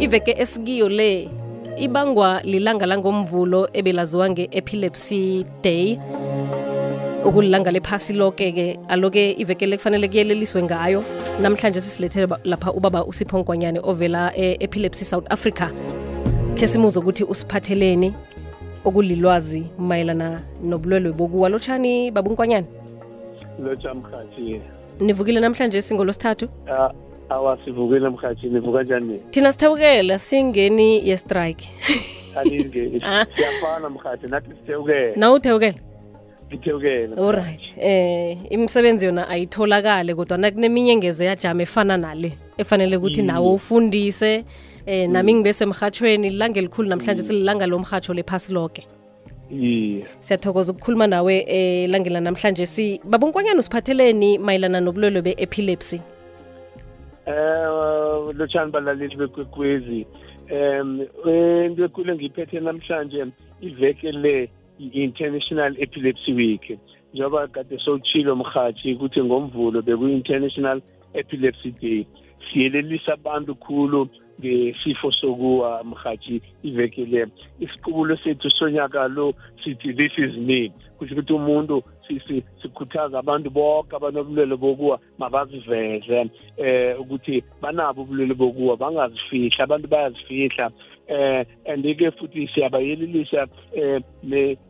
iveke esikiyo le ibangwa lilanga langomvulo ebelaziwa nge-epilepsy day. Okulilanga lephasi loke-ke aloke iveke le kufanele kuyeleliswe ngayo. Namhlanje sisilethele lapha ubaba usipho ngwanyane ovela e-epilepsy south africa. Khe simuze ukuthi usiphatheleni okulilwazi mayelana nobulwelwe bokuwa. Lotshani babunkwanyane lotsha mhathi nivukile namhlanje singolosithathu awasivukile emhathini vuka njani? Thina sithewukela singeni yestrike. Alinge Ah. siyafana mhathi nathi sithewukele. Nawuthewukela ngithewukele alright. Eh imisebenzi yona ayitholakale kodwa nakuneminye ngeze yajama efana nale efanele ukuthi nawe ufundise. Eh nami ngibe semhathweni lilanga elikhulu namhlanje sililanga lomhatsho lephasi lonke iye. Siyathokoza ukukhuluma nawe eh langela namhlanje si babunkwanyana usiphatheleni mayelana nobulwelwe be-epilepsy eh lotshani balaleli bekwekwezi. Um into ekhulu engiyiphethe namhlanje iveke le i-international epilepsy week. Njengoba kade sowutshilo mhathi ukuthi ngomvulo beku-international epilepsy day. Siyelelisa abantu khulu ngesifo sokuwa mhathi iveke le. Isiqubulo sethu sonyaka lo sithi this is me. Kusho ukuthi umuntu si- si- sikhuthaza abantu bonke abanobulwele bokuwa mabaziveze eh ukuthi banabo ubulwele bokuwa bangazifihla abantu bayazifihla. Eh and-ke futhi siyabayelelisa eh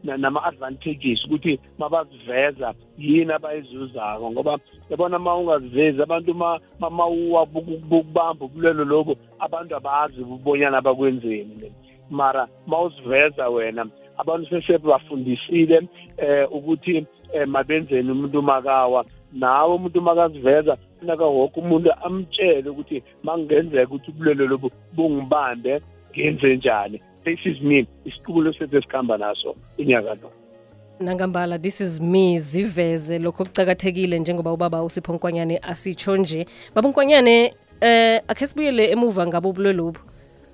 nama-advantages ukuthi mabaziveza yini abayizuzako ngoba yabona ma ungazivezi abantu ma ma- mawuwa bukubamba ubulwelo lobo abantu abazi ubonyana bakwenzeni mara mawuziveza wena abantu sese bafundisile eh ukuthi eh, mabenzeni umuntu makawa nawe umuntu makaziveza funeka woke umuntu amtshele ukuthi makungenzeka ukuthi ubulwelo lobu bungibambe ngenze njani. This is me isiqubulo sethu esikhamba naso unyaka lo. Nangambala this is me ziveze. Lokho kucakathekile njengoba ubaba usipho nkwanyane asitsho nje. Babunkwanyane eh akhe sibuyele emuva ngabo ubulwelwe lobu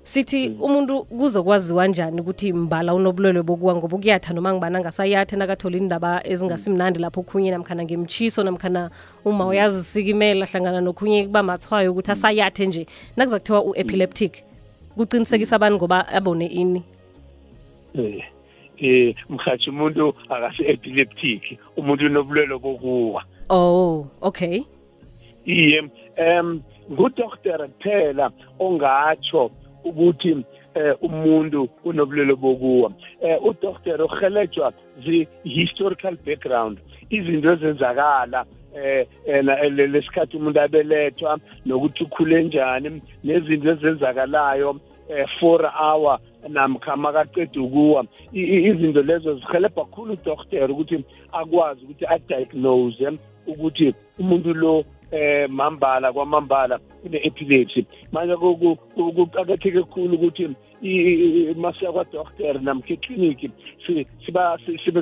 sithi umuntu kuzokwaziwa njani ukuthi mbala unobulwelwe bokuwa ngoba ukuyatha noma ngibana ngasayathe nakathola indaba ezingasimnandi lapho okhunye namkhana ngemtshiso namkhana uma uyazisikimela hlangana nokhunye kuba mathwayo ukuthi asayathe nje. Nakuza kuthiwa u-epileptic kuqinisekisa abantu ngoba abone ini? Um eh mhathi umuntu akasi-epileptic umuntu unobulwelwe bokuwa. Oh okay. Iye um ngudokotela kuphela ongatsho ukuthi eh umuntu unobulwelo bokuwa. Eh udokotela uhelejwa zi-historical background izinto ezenzakala eh ena lesikhathi umuntu abelethwa nokuthi ukhule njani nezinto ezenzakalayo eh 4 hour namkha makaqeda ukuwa. Izinto lezo zihelebha kakhulu udokotela ukuthi akwazi ukuthi adiagnose ukuthi umuntu lo eh mambala kwamambala une-epilepsy manje ku- ku- ku- kuqakatheke kakhulu ukuthi masiya kwadokotela namkha ekliniki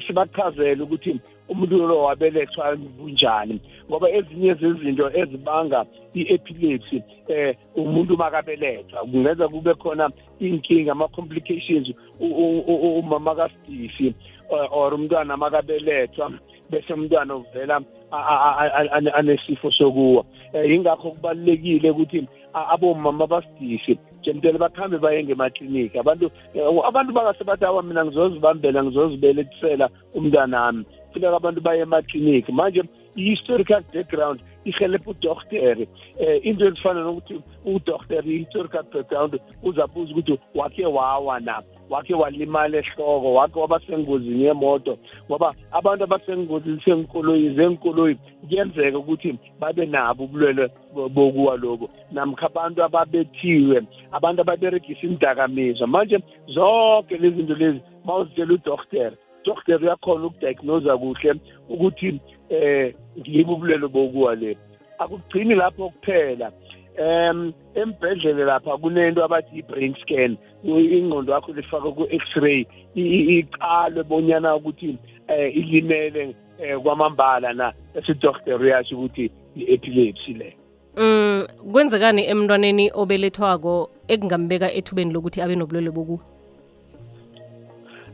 sibachazele ukuthi umuntu lo wabelethwa kunjani ngoba ezinye zezinto ezibanga i-epilepsy eh umuntu makabelethwa kungenza kube khona inkinga ama-complications umama kasidisi or- or umntwana makabelethwa. Bese umntwana uvela a- a- a- a- anesifo sokuwa. Eh, yingakho kubalulekile ukuthi a- abomama basidisi jemtele bakhambe baye ngemakliniki abantu eh, abantu bangase bathi awa mina ngizozibambela ngizozibelethisela umntwanami. Funeka abantu baye emakliniki manje i-historical background ihelebha udoktere eh into ezifana nokuthi udoktere i-historical background uzabuza ukuthi wakhe wawa na? Wakhe walimala ehloko wakhe waba sengozini yemoto ngoba abantu abasengozini senkoloyi zenkoloyi kuyenzeka ukuthi babe nabo ubulwele bo- bokuwa lobo namkha abantu ababethiwe abantu ababeregisa indakamizwa manje zonke lezi zinto lezi mawuzitshela udoktere udoktere uyakhona ukudiagnosa kuhle ukuthi eh ngibo ubulwele bokuwa le. Akugcini lapho kuphela. Em embhedlele lapha kunento abathi i-brain scan. Ingqondo yakho lifakwe ku-x-ray iqalwe bonyana ukuthi eh ilimele eh kwamambala na. Esidokotela uyasho ukuthi i-epilepsy le. Mm kwenzekani emntwaneni obelethwako ekungambeka ethubeni lokuthi abe nobulwele boku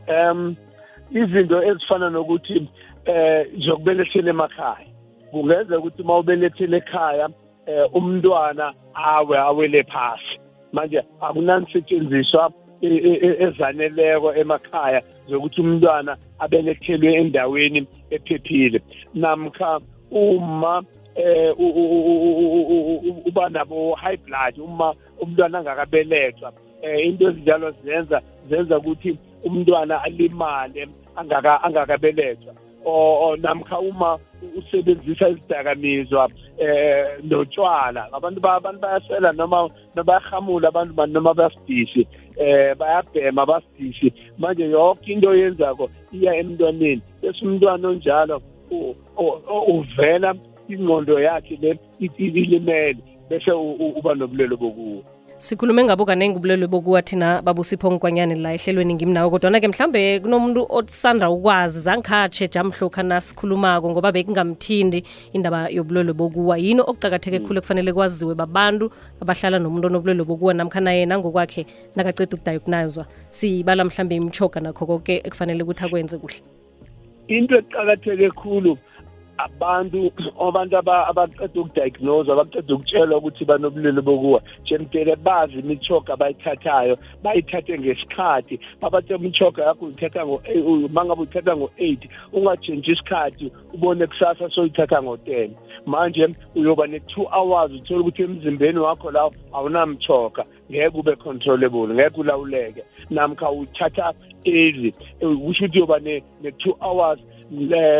um izinto ezifana nokuthi eh zokubelethela emakhaya kungenza ukuthi mawubelethele ekhaya eh umntwana awe awele phasi manje akunanisetshenziswa ezaneleko emakhaya zokuthi umntwana abelethelwe endaweni ephephile namkha uma eh uba nabo high blood uma umntwana angakabelethwa eh into ezinjalo zenza zenza ukuthi umntwana alimale angaka angakabelethwa. O namkha uma usebenzisa izidakamizwa eh notshwala abantu abantu bayasela noma bayahamula abantu noma bayasidisi eh bayabhema basidisi manje yonke into oyenzako iya emntwaneni. Bese umntwana onjalo uvela ingqondo yakhe le ilimele bese uba nobulelo bokuwo sikhulume ngabo kanenge ubulelwe bokuwa thina babusipho ngikwanyane la ehlelweni ngimnawo kodwana-ke mhlambe kunomuntu osanda ukwazi zangikhatshe jamhlokha nasikhulumako ngoba bekungamthindi indaba yobulelwe bokuwa. Yini okucakatheke khulu ekufanele kwaziwe babantu abahlala nomuntu onobulelwe bokuwa namkhana yena ngokwakhe nakaceda ukudiagnoswa siyibala mhlambe imchoga nakho konke ekufanele ukuthi akwenze kuhle. Into eqakatheke khulu abantu abantu abaqeda ukudiagnose abaqeda ukutshelwa ukuthi banobulili bokuwa. Jemdele bazi imithoga abayithathayo bayithathe ngesikhathi. Babathe imithoga yakho uyithatha mangabe uyithatha ngo-eight ungatshentshi isikhathi ubone kusasa soyithatha ngo-ten manje uyoba ne-two hours uthole ukuthi emzimbeni wakho lawo awunamthoga ngeke ube controllable ngeke ulawuleke. Namkha uyithatha early kusho ukuthi uyoba ne-two hours.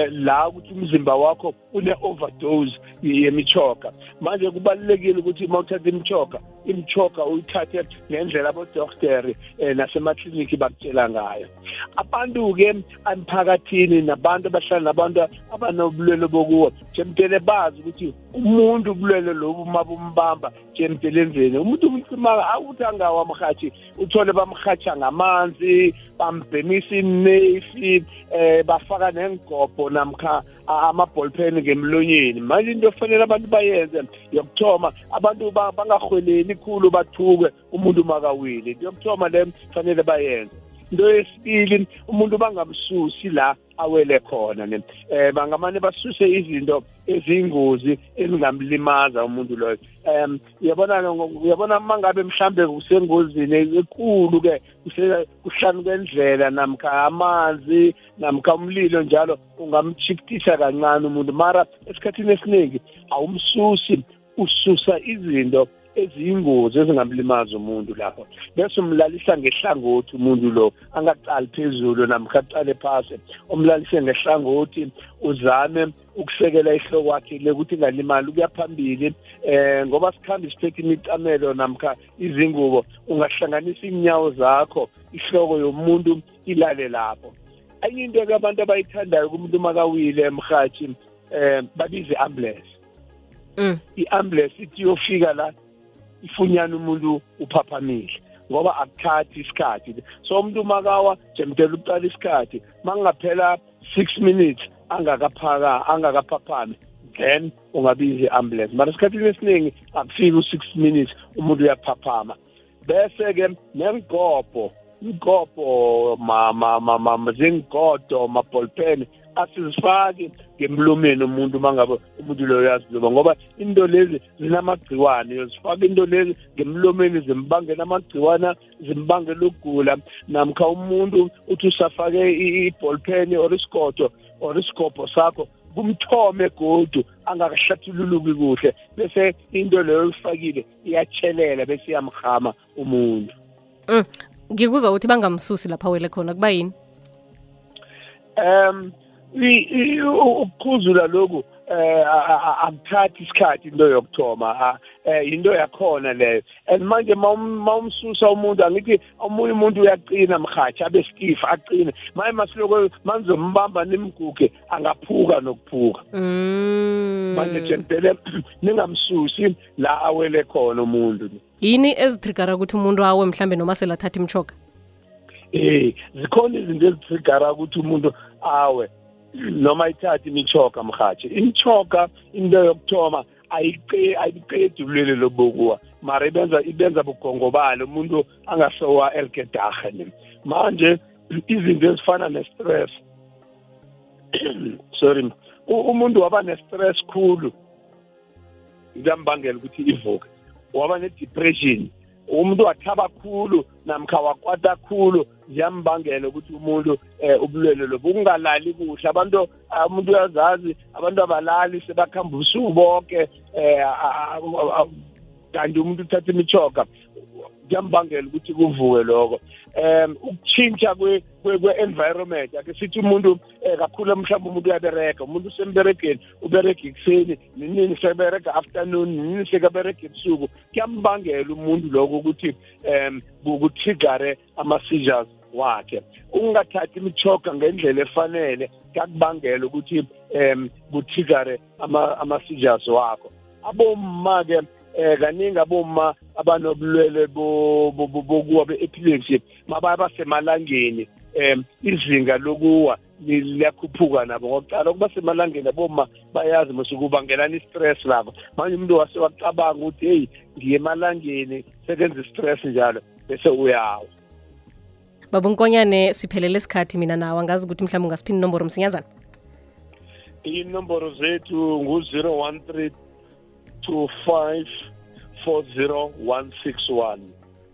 La ukuthi umzimba wakho une-overdose yemichoga manje kubalulekile ukuthi uma uthatha imichoga imichoga uyithathe ngendlela abodokoteri um nasemakliniki bakutshela ngayo. Abantu-ke emphakathini nabantu abahlala nabantu abanobulwele bokuwo jemdele bazi ukuthi umuntu ubulwele lobu uma bumbamba jemdele enzeni umuntu umcimaka awukuthi angawamhathi uthole bamhatsha ngamanzi bambhemisa inefi eh bafaka nengobho namkha amaballpen ngemlonyeni. Manje into efanele abantu bayenze yokuthoma abantu bangahweleli khulu bathuke umuntu makawili into yokuthoma le fanele bayenze. Into yesibili umuntu bangamsusi la awele khona ne eh bangamane basuse izinto eziyingozi ezingamlimaza umuntu loyo. Um uyabona uyabona mangabe mhlambe kusengozini enkulu ke kuhlanu kwendlela namkha amanzi namkha umlilo njalo ungamchikitisa kancane umuntu. Mara esikhathini esiningi awumsusi ususa izinto eziyingozi ezingamlimaza umuntu lapho. Bese umlalisa ngehlangothi umuntu lo angaqali phezulu namkha aqale phasi. Umlalise ngehlangothi uzame ukusekela ihloko wakhe lekuthi ingalimali ukuya phambili eh ngoba sikhamba isiphethe imicamelo namkha izingubo ungahlanganisa inyawo zakho ihloko yomuntu ilale lapho. Enye into-ke abantu abayithandayo kumuntu makawile emhathi eh babize ambulance mm. i-ambulance ithi yofika la ifunyana umuntu uphaphamile ngoba akuthathi isikhathi. So umuntu makawa jemdela uqala isikhathi mangaphela 6 minutes angakaphaka angakaphaphami then ungabiza i-ambulance. Mara esikhathini esiningi akufiki u-six minutes umuntu uyaphaphama. Bese-ke nengobho ingobho zingigodo mabholpen asizifaki ngemlomeni umuntu mangabe umuntu loyo uyaziluba ngoba into lezi zinamagciwane uyozifaka into lezi ngemlomeni zimbangela amagciwana zimbangela ukugula. Namkha umuntu uthi usafake ibholpen or isigodo or isigobho sakho kumthome godu angakahlathululuki kuhle. Bese into leyo oyifakile iyatshelela bese iyamhama umuntu. Mm. ngikuzwa ukuthi bangamsusi lapha wele khona kuba yini um ukukhuzula lokhu eh akuthathi isikhathi into yokuthoma eh into yakhona leyo and manje mawumsusa umuntu angithi omunye umuntu uyaqina mhathi abe stiff aqine. Maye masiloko manzombamba nimguge angaphuka nokuphuka. Mm. manje jempele ningamsusi la awele khona umuntu. Yini ezitrigara ukuthi umuntu awe mhlambe noma selathatha imchoga eh zikhona izinto ezitrigara ukuthi umuntu awe. Noma ithathe imichoga mhathi imichoga into yokuthoma ayiqedi ulwele lobokuwa mara ibenza ibenza bugongobala umuntu angasowa elgedahe manje izinto ezifana ne-stress sorry umuntu waba ne-stress khulu kuyambangela ukuthi ivuke. Waba ne-depression. Umuntu wathaba khulu namkha wakwata khulu ziyambangela ukuthi umuntu um ubulwele lobu. Ukungalali kuhle abantu umuntu uyazazi abantu abalali sebakhamba ubusuku bonke um kanti umuntu uthatha imichoga kuyambangela ukuthi kuvuke lokho. Um ukutshintsha kwe-environment ake sithi umuntu um kakhulu mhlawumbe umuntu uyabereka umuntu usemberegeni uberega ekuseni ninini seberega afternoon ninini sekaberega ebusuku kuyambangela umuntu lokho ukuthi um kutrigare ama-seizures wakhe. Ukungathathi imichoga ngendlela efanele kuyakubangela ukuthi um kutrigare ama-seizures wakho. Abomma-ke eh kaningi aboma abanobulwele bokuwa be-epilepsy mabaya basemalangeni um izinga lokuwa liyakhuphuka nabo ngokucala ukuba semalangeni aboma bayazi musukubangelana i-stress lapho manje umuntu wase wacabanga ukuthi heyi ngiye emalangeni sekenza i-stress njalo bese uyawa. Baba unkonyane siphelele isikhathi mina nawe. Angazi ukuthi mhlawumbe ungasiphi inomboro msinyazana? Inomboro zethu ngu-zero one three 46161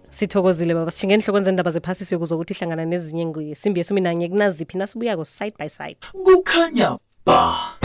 sithokozile baba sishinge enhlokweni zendaba zephasi siyokuzokuthi ihlangana nezinye ngesimbi yesumi nanye kunaziphi nasibuyako side by side. Kukhanya ba.